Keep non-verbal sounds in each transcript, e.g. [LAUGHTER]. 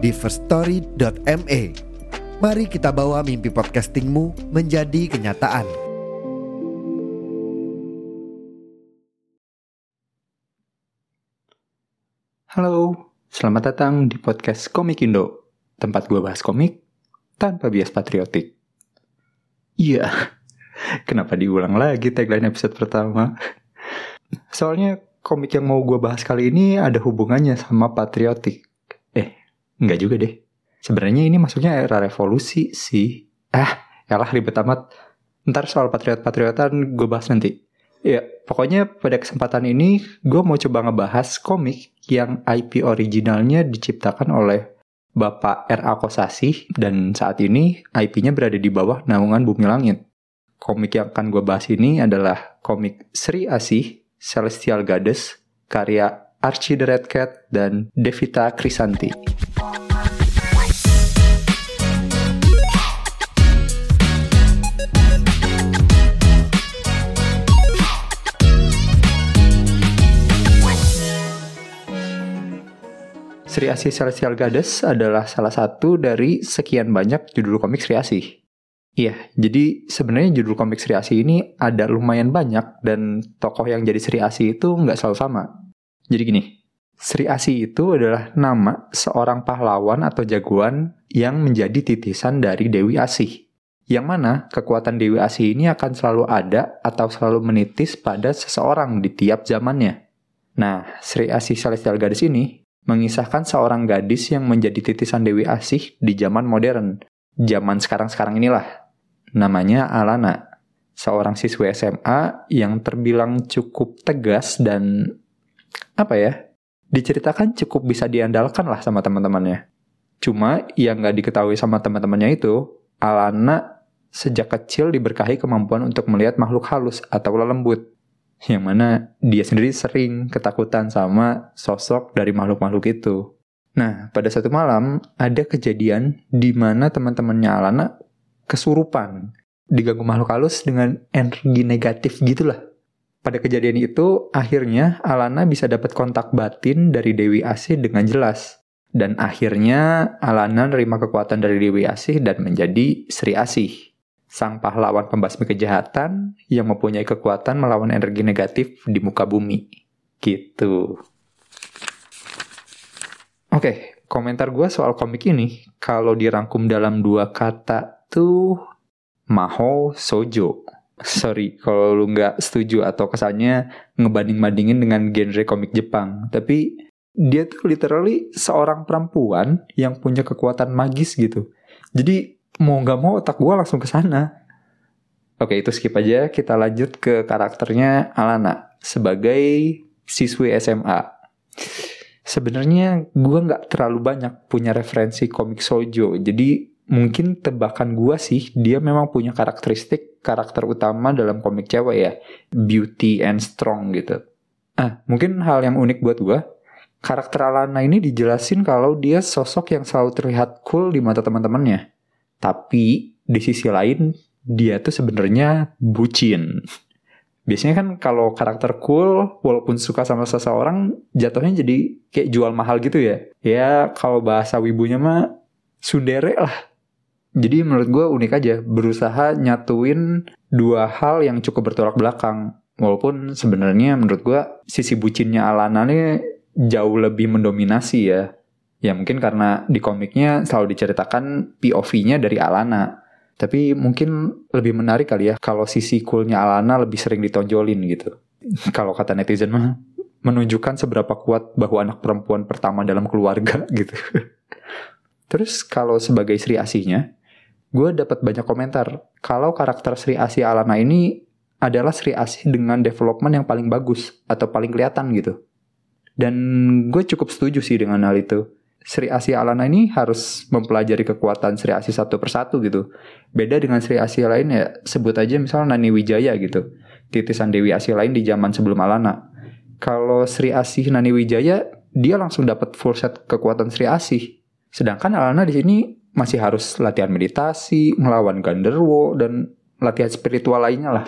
di firststory.me. Mari kita bawa mimpi podcastingmu menjadi kenyataan. Halo, selamat datang di podcast Komik Indo, tempat gue bahas komik tanpa bias patriotik. Iya, [LAUGHS] kenapa diulang lagi tagline episode pertama? Soalnya komik yang mau gue bahas kali ini ada hubungannya sama patriotik. Enggak juga deh. Sebenarnya ini masuknya era revolusi sih. Ah, yalah ribet amat. Ntar soal patriot-patriotan gue bahas nanti. Ya, pokoknya pada kesempatan ini gue mau coba ngebahas komik yang IP originalnya diciptakan oleh Bapak R.A. Kosasi dan saat ini IP-nya berada di bawah naungan Bumi Langit. Komik yang akan gue bahas ini adalah komik Sri Asih, Celestial Goddess, karya Archie the Red Cat dan Devita Krisanti. Sri Asih Celestial Goddess adalah salah satu dari sekian banyak judul komik Sri Asih. Iya, jadi sebenarnya judul komik Sri Asih ini ada lumayan banyak dan tokoh yang jadi Sri Asih itu nggak selalu sama. Jadi gini, Sri Asih itu adalah nama seorang pahlawan atau jagoan yang menjadi titisan dari Dewi Asih. Yang mana kekuatan Dewi Asih ini akan selalu ada atau selalu menitis pada seseorang di tiap zamannya. Nah, Sri Asih Celestial Goddess ini mengisahkan seorang gadis yang menjadi titisan Dewi Asih di zaman modern. Zaman sekarang-sekarang inilah. Namanya Alana. Seorang siswi SMA yang terbilang cukup tegas dan apa ya? Diceritakan cukup bisa diandalkan lah sama teman-temannya. Cuma yang nggak diketahui sama teman-temannya itu, Alana sejak kecil diberkahi kemampuan untuk melihat makhluk halus atau lembut yang mana dia sendiri sering ketakutan sama sosok dari makhluk-makhluk itu. Nah, pada satu malam ada kejadian di mana teman-temannya Alana kesurupan, diganggu makhluk halus dengan energi negatif gitulah. Pada kejadian itu, akhirnya Alana bisa dapat kontak batin dari Dewi Asih dengan jelas. Dan akhirnya Alana nerima kekuatan dari Dewi Asih dan menjadi Sri Asih sang pahlawan pembasmi kejahatan yang mempunyai kekuatan melawan energi negatif di muka bumi. Gitu. Oke, komentar gue soal komik ini, kalau dirangkum dalam dua kata tuh Maho Sojo. Sorry kalau lu nggak setuju atau kesannya ngebanding-bandingin dengan genre komik Jepang. Tapi dia tuh literally seorang perempuan yang punya kekuatan magis gitu. Jadi mau nggak mau otak gue langsung ke sana. Oke itu skip aja, kita lanjut ke karakternya Alana sebagai siswi SMA. Sebenarnya gue nggak terlalu banyak punya referensi komik sojo, jadi mungkin tebakan gue sih dia memang punya karakteristik karakter utama dalam komik cewek ya, beauty and strong gitu. Ah, mungkin hal yang unik buat gue, karakter Alana ini dijelasin kalau dia sosok yang selalu terlihat cool di mata teman-temannya. Tapi di sisi lain dia tuh sebenarnya bucin. Biasanya kan kalau karakter cool walaupun suka sama seseorang jatuhnya jadi kayak jual mahal gitu ya. Ya kalau bahasa wibunya mah sundere lah. Jadi menurut gue unik aja berusaha nyatuin dua hal yang cukup bertolak belakang. Walaupun sebenarnya menurut gue sisi bucinnya Alana nih jauh lebih mendominasi ya. Ya mungkin karena di komiknya selalu diceritakan POV-nya dari Alana. Tapi mungkin lebih menarik kali ya kalau sisi coolnya Alana lebih sering ditonjolin gitu. [LAUGHS] kalau kata netizen mah menunjukkan seberapa kuat bahwa anak perempuan pertama dalam keluarga [LAUGHS] gitu. Terus kalau sebagai Sri Asihnya, gue dapat banyak komentar kalau karakter Sri Asih Alana ini adalah Sri Asih dengan development yang paling bagus atau paling kelihatan gitu. Dan gue cukup setuju sih dengan hal itu Sri Asih Alana ini harus mempelajari kekuatan Sri Asih satu persatu gitu. Beda dengan Sri Asih lain ya, sebut aja misalnya Nani Wijaya gitu. Titisan Dewi Asih lain di zaman sebelum Alana. Kalau Sri Asih Nani Wijaya, dia langsung dapat full set kekuatan Sri Asih. Sedangkan Alana di sini masih harus latihan meditasi, melawan Ganderwo, dan latihan spiritual lainnya lah.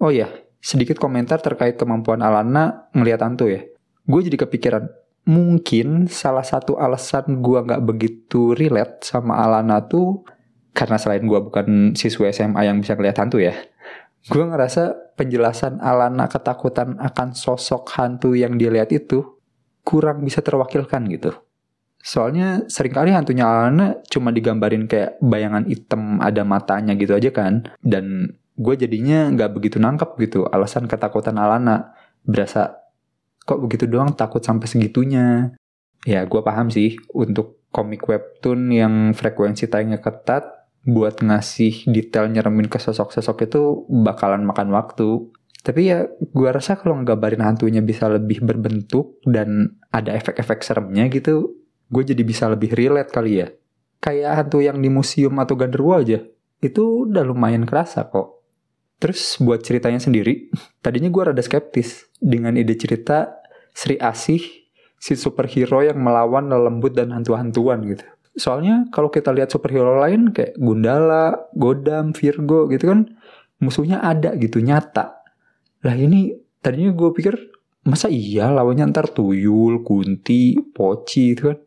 Oh ya, sedikit komentar terkait kemampuan Alana ngelihat hantu ya. Gue jadi kepikiran, mungkin salah satu alasan gue nggak begitu relate sama Alana tuh karena selain gue bukan siswa SMA yang bisa ngeliat hantu ya, gue ngerasa penjelasan Alana ketakutan akan sosok hantu yang dilihat itu kurang bisa terwakilkan gitu. Soalnya sering kali hantunya Alana cuma digambarin kayak bayangan hitam ada matanya gitu aja kan. Dan gue jadinya nggak begitu nangkep gitu alasan ketakutan Alana. Berasa kok begitu doang takut sampai segitunya. Ya gue paham sih untuk komik webtoon yang frekuensi tayangnya ketat buat ngasih detail nyeremin ke sosok-sosok itu bakalan makan waktu. Tapi ya gue rasa kalau ngegambarin hantunya bisa lebih berbentuk dan ada efek-efek seremnya gitu, gue jadi bisa lebih relate kali ya. Kayak hantu yang di museum atau ganderwo aja, itu udah lumayan kerasa kok. Terus buat ceritanya sendiri, tadinya gue rada skeptis dengan ide cerita Sri Asih, si superhero yang melawan lelembut dan hantu-hantuan gitu. Soalnya kalau kita lihat superhero lain kayak Gundala, Godam, Virgo gitu kan, musuhnya ada gitu, nyata. Lah ini tadinya gue pikir, masa iya lawannya ntar Tuyul, Kunti, Poci gitu kan.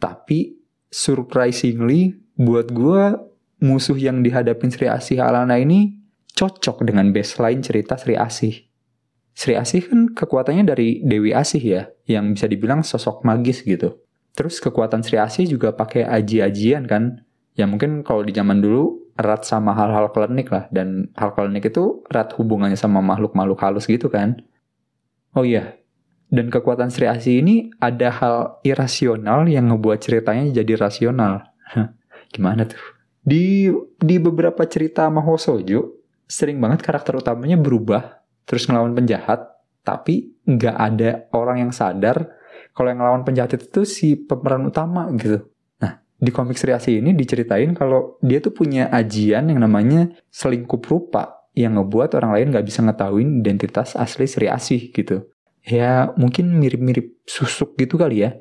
Tapi surprisingly buat gue musuh yang dihadapin Sri Asih Alana ini cocok dengan baseline cerita Sri Asih. Sri Asih kan kekuatannya dari Dewi Asih ya, yang bisa dibilang sosok magis gitu. Terus kekuatan Sri Asih juga pakai aji-ajian kan, ya mungkin kalau di zaman dulu erat sama hal-hal klinik lah, dan hal klinik itu erat hubungannya sama makhluk-makhluk halus gitu kan. Oh iya, dan kekuatan Sri Asih ini ada hal irasional yang ngebuat ceritanya jadi rasional. [LAUGHS] Gimana tuh? Di di beberapa cerita Mahosojo, sering banget karakter utamanya berubah terus ngelawan penjahat, tapi nggak ada orang yang sadar kalau yang ngelawan penjahat itu tuh si pemeran utama gitu. Nah, di komik Sri Asih ini diceritain kalau dia tuh punya ajian yang namanya selingkup rupa yang ngebuat orang lain nggak bisa ngetahuin identitas asli Sri Asih gitu. Ya mungkin mirip-mirip susuk gitu kali ya.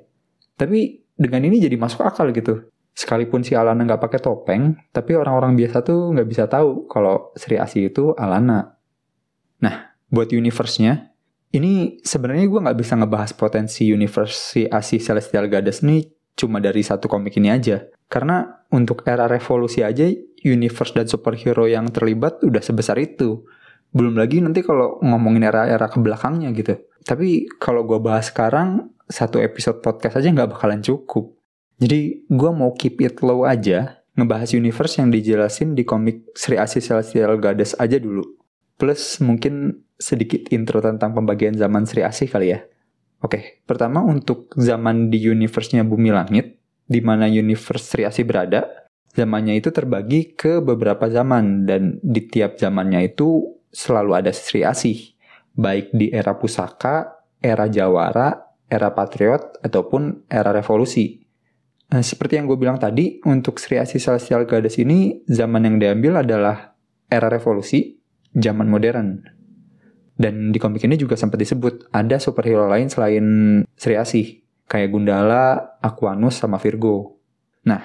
Tapi dengan ini jadi masuk akal gitu. Sekalipun si Alana nggak pakai topeng, tapi orang-orang biasa tuh nggak bisa tahu kalau Sri Asih itu Alana. Nah, buat universe-nya, ini sebenarnya gue nggak bisa ngebahas potensi universe si Asih Celestial Goddess ini cuma dari satu komik ini aja. Karena untuk era revolusi aja, universe dan superhero yang terlibat udah sebesar itu. Belum lagi nanti kalau ngomongin era-era ke belakangnya gitu. Tapi kalau gue bahas sekarang, satu episode podcast aja nggak bakalan cukup. Jadi gue mau keep it low aja, ngebahas universe yang dijelasin di komik Sri Asih Celestial Goddess aja dulu. Plus mungkin sedikit intro tentang pembagian zaman Sri Asih kali ya. Oke, pertama untuk zaman di universe-nya Bumi Langit, di mana universe Sri Asih berada, zamannya itu terbagi ke beberapa zaman dan di tiap zamannya itu selalu ada Sri Asih, baik di era pusaka, era jawara, era patriot, ataupun era revolusi. Nah, seperti yang gue bilang tadi, untuk Sri Asih Celestial Goddess ini, zaman yang diambil adalah era revolusi, zaman modern. Dan di komik ini juga sempat disebut ada superhero lain selain Sri Asih, kayak Gundala, Aquanus, sama Virgo. Nah,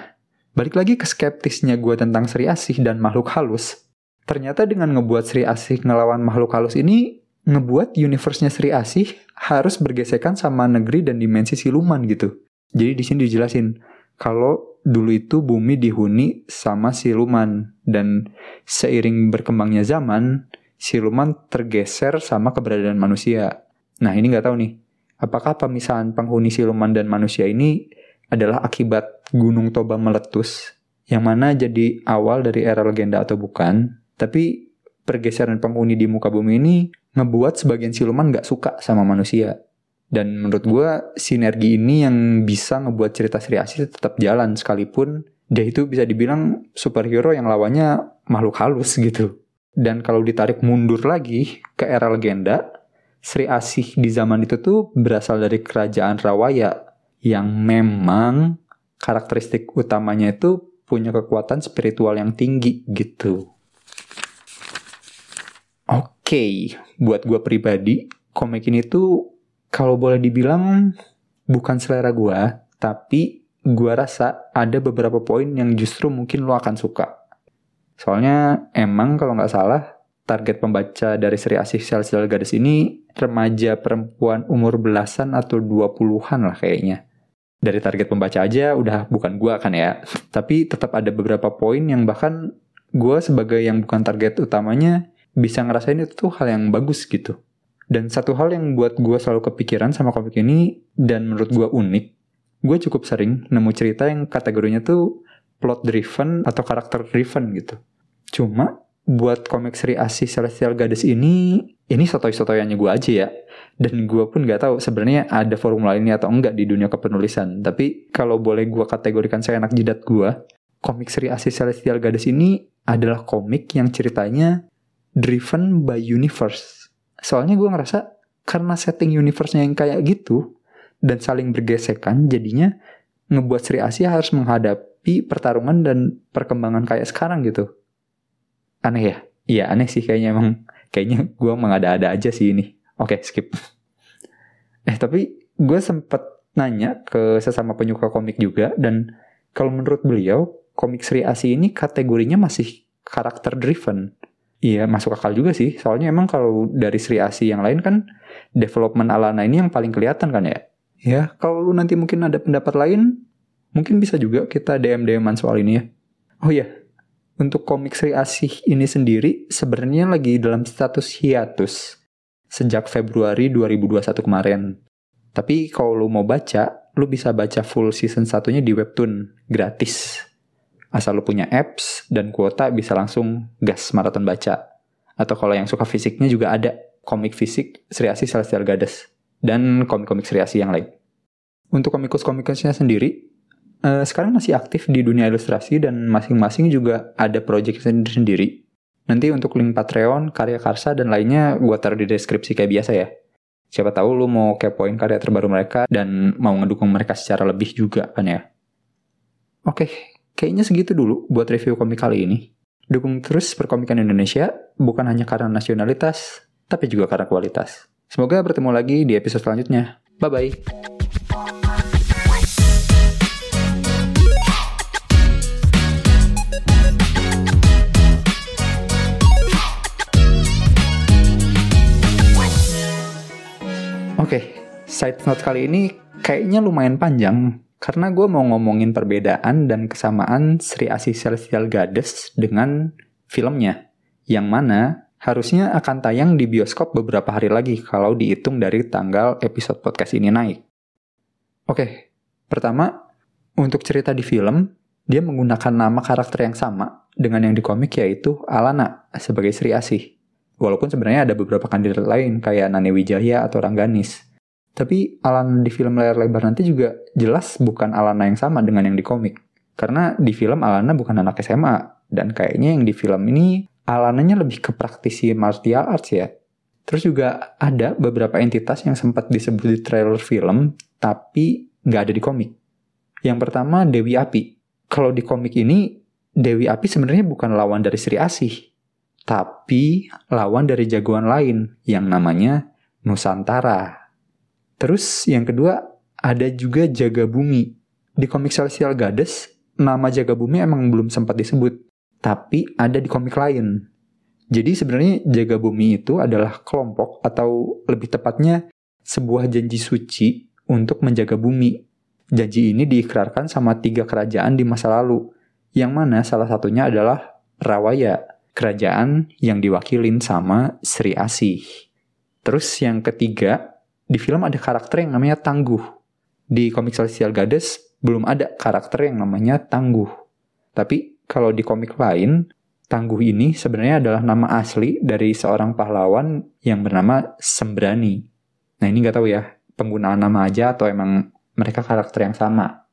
balik lagi ke skeptisnya gue tentang Sri Asih dan makhluk halus. Ternyata dengan ngebuat Sri Asih ngelawan makhluk halus ini, ngebuat universe-nya Sri Asih harus bergesekan sama negeri dan dimensi siluman gitu. Jadi di sini dijelasin kalau dulu itu bumi dihuni sama siluman dan seiring berkembangnya zaman siluman tergeser sama keberadaan manusia. Nah ini nggak tahu nih, apakah pemisahan penghuni siluman dan manusia ini adalah akibat Gunung Toba meletus, yang mana jadi awal dari era legenda atau bukan, tapi pergeseran penghuni di muka bumi ini ngebuat sebagian siluman nggak suka sama manusia. Dan menurut gue sinergi ini yang bisa ngebuat cerita Sri Asih tetap jalan sekalipun dia itu bisa dibilang superhero yang lawannya makhluk halus gitu. Dan kalau ditarik mundur lagi ke era legenda, Sri Asih di zaman itu tuh berasal dari kerajaan Rawaya yang memang karakteristik utamanya itu punya kekuatan spiritual yang tinggi gitu. Oke, okay, buat gue pribadi, komik ini tuh kalau boleh dibilang bukan selera gue, tapi gue rasa ada beberapa poin yang justru mungkin lo akan suka. Soalnya emang kalau nggak salah, target pembaca dari seri Asih Sel Sel Gadis ini remaja perempuan umur belasan atau 20-an lah kayaknya. Dari target pembaca aja udah bukan gue kan ya. Tapi tetap ada beberapa poin yang bahkan gue sebagai yang bukan target utamanya bisa ngerasain itu tuh hal yang bagus gitu. Dan satu hal yang buat gue selalu kepikiran sama komik ini dan menurut gue unik, gue cukup sering nemu cerita yang kategorinya tuh plot driven atau karakter driven gitu. Cuma buat komik seri Asih Celestial Goddess ini ini sotoy-sotoyannya gue aja ya. Dan gue pun nggak tahu sebenarnya ada formula ini atau enggak di dunia kepenulisan. Tapi kalau boleh gue kategorikan saya anak jidat gue komik seri Asih Celestial Goddess ini adalah komik yang ceritanya driven by universe soalnya gue ngerasa karena setting universe-nya yang kayak gitu dan saling bergesekan jadinya ngebuat Sri Asia harus menghadapi pertarungan dan perkembangan kayak sekarang gitu. Aneh ya? Iya aneh sih kayaknya emang. Kayaknya gue mengada-ada aja sih ini. Oke skip. Eh tapi gue sempet nanya ke sesama penyuka komik juga dan kalau menurut beliau komik Sri Asi ini kategorinya masih karakter driven Iya masuk akal juga sih soalnya emang kalau dari Sri Asi yang lain kan development Alana ini yang paling kelihatan kan ya ya kalau lu nanti mungkin ada pendapat lain mungkin bisa juga kita DM DMan soal ini ya oh iya untuk komik Sri Asih ini sendiri sebenarnya lagi dalam status hiatus sejak Februari 2021 kemarin. Tapi kalau lu mau baca, lu bisa baca full season satunya di webtoon gratis. Asal lu punya apps dan kuota bisa langsung gas maraton baca. Atau kalau yang suka fisiknya juga ada komik fisik Sri Asih Celestial Goddess dan komik-komik Sri Asih yang lain. Untuk komikus-komikusnya sendiri, uh, sekarang masih aktif di dunia ilustrasi dan masing-masing juga ada project sendiri-sendiri. Nanti untuk link Patreon, karya Karsa, dan lainnya gue taruh di deskripsi kayak biasa ya. Siapa tahu lu mau kepoin karya terbaru mereka dan mau ngedukung mereka secara lebih juga kan ya. Oke, kayaknya segitu dulu buat review komik kali ini. Dukung terus perkomikan Indonesia, bukan hanya karena nasionalitas, tapi juga karena kualitas. Semoga bertemu lagi di episode selanjutnya. Bye-bye. Oke, okay, side note kali ini kayaknya lumayan panjang karena gue mau ngomongin perbedaan dan kesamaan Sri Asih Celestial Goddess dengan filmnya, yang mana harusnya akan tayang di bioskop beberapa hari lagi kalau dihitung dari tanggal episode podcast ini naik. Oke, pertama, untuk cerita di film, dia menggunakan nama karakter yang sama dengan yang di komik yaitu Alana sebagai Sri Asih. Walaupun sebenarnya ada beberapa kandidat lain kayak Nani Wijaya atau Rangganis. Tapi Alana di film layar lebar nanti juga jelas bukan Alana yang sama dengan yang di komik. Karena di film Alana bukan anak SMA. Dan kayaknya yang di film ini Alananya lebih ke praktisi martial arts ya. Terus juga ada beberapa entitas yang sempat disebut di trailer film, tapi nggak ada di komik. Yang pertama Dewi Api. Kalau di komik ini, Dewi Api sebenarnya bukan lawan dari Sri Asih, tapi lawan dari jagoan lain yang namanya Nusantara. Terus yang kedua ada juga Jaga Bumi. Di komik Celestial Goddess, nama Jaga Bumi emang belum sempat disebut, tapi ada di komik lain. Jadi sebenarnya Jaga Bumi itu adalah kelompok atau lebih tepatnya sebuah janji suci untuk menjaga bumi. Janji ini diikrarkan sama tiga kerajaan di masa lalu, yang mana salah satunya adalah Rawaya kerajaan yang diwakilin sama Sri Asih. Terus yang ketiga, di film ada karakter yang namanya Tangguh. Di komik Celestial Goddess belum ada karakter yang namanya Tangguh. Tapi kalau di komik lain, Tangguh ini sebenarnya adalah nama asli dari seorang pahlawan yang bernama Sembrani. Nah ini nggak tahu ya, penggunaan nama aja atau emang mereka karakter yang sama.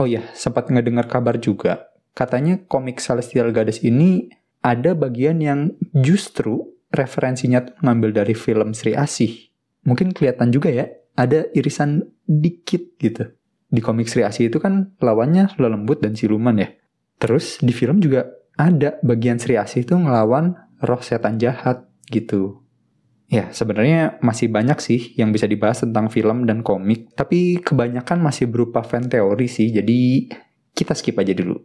Oh iya, sempat ngedengar kabar juga. Katanya komik Celestial Goddess ini ada bagian yang justru referensinya tuh ngambil dari film Sri Asih. Mungkin kelihatan juga ya, ada irisan dikit gitu. di komik Sri Asih itu kan lawannya lelembut dan siluman ya. Terus di film juga ada bagian Sri Asih itu ngelawan roh setan jahat gitu. Ya, sebenarnya masih banyak sih yang bisa dibahas tentang film dan komik, tapi kebanyakan masih berupa fan teori sih, jadi kita skip aja dulu.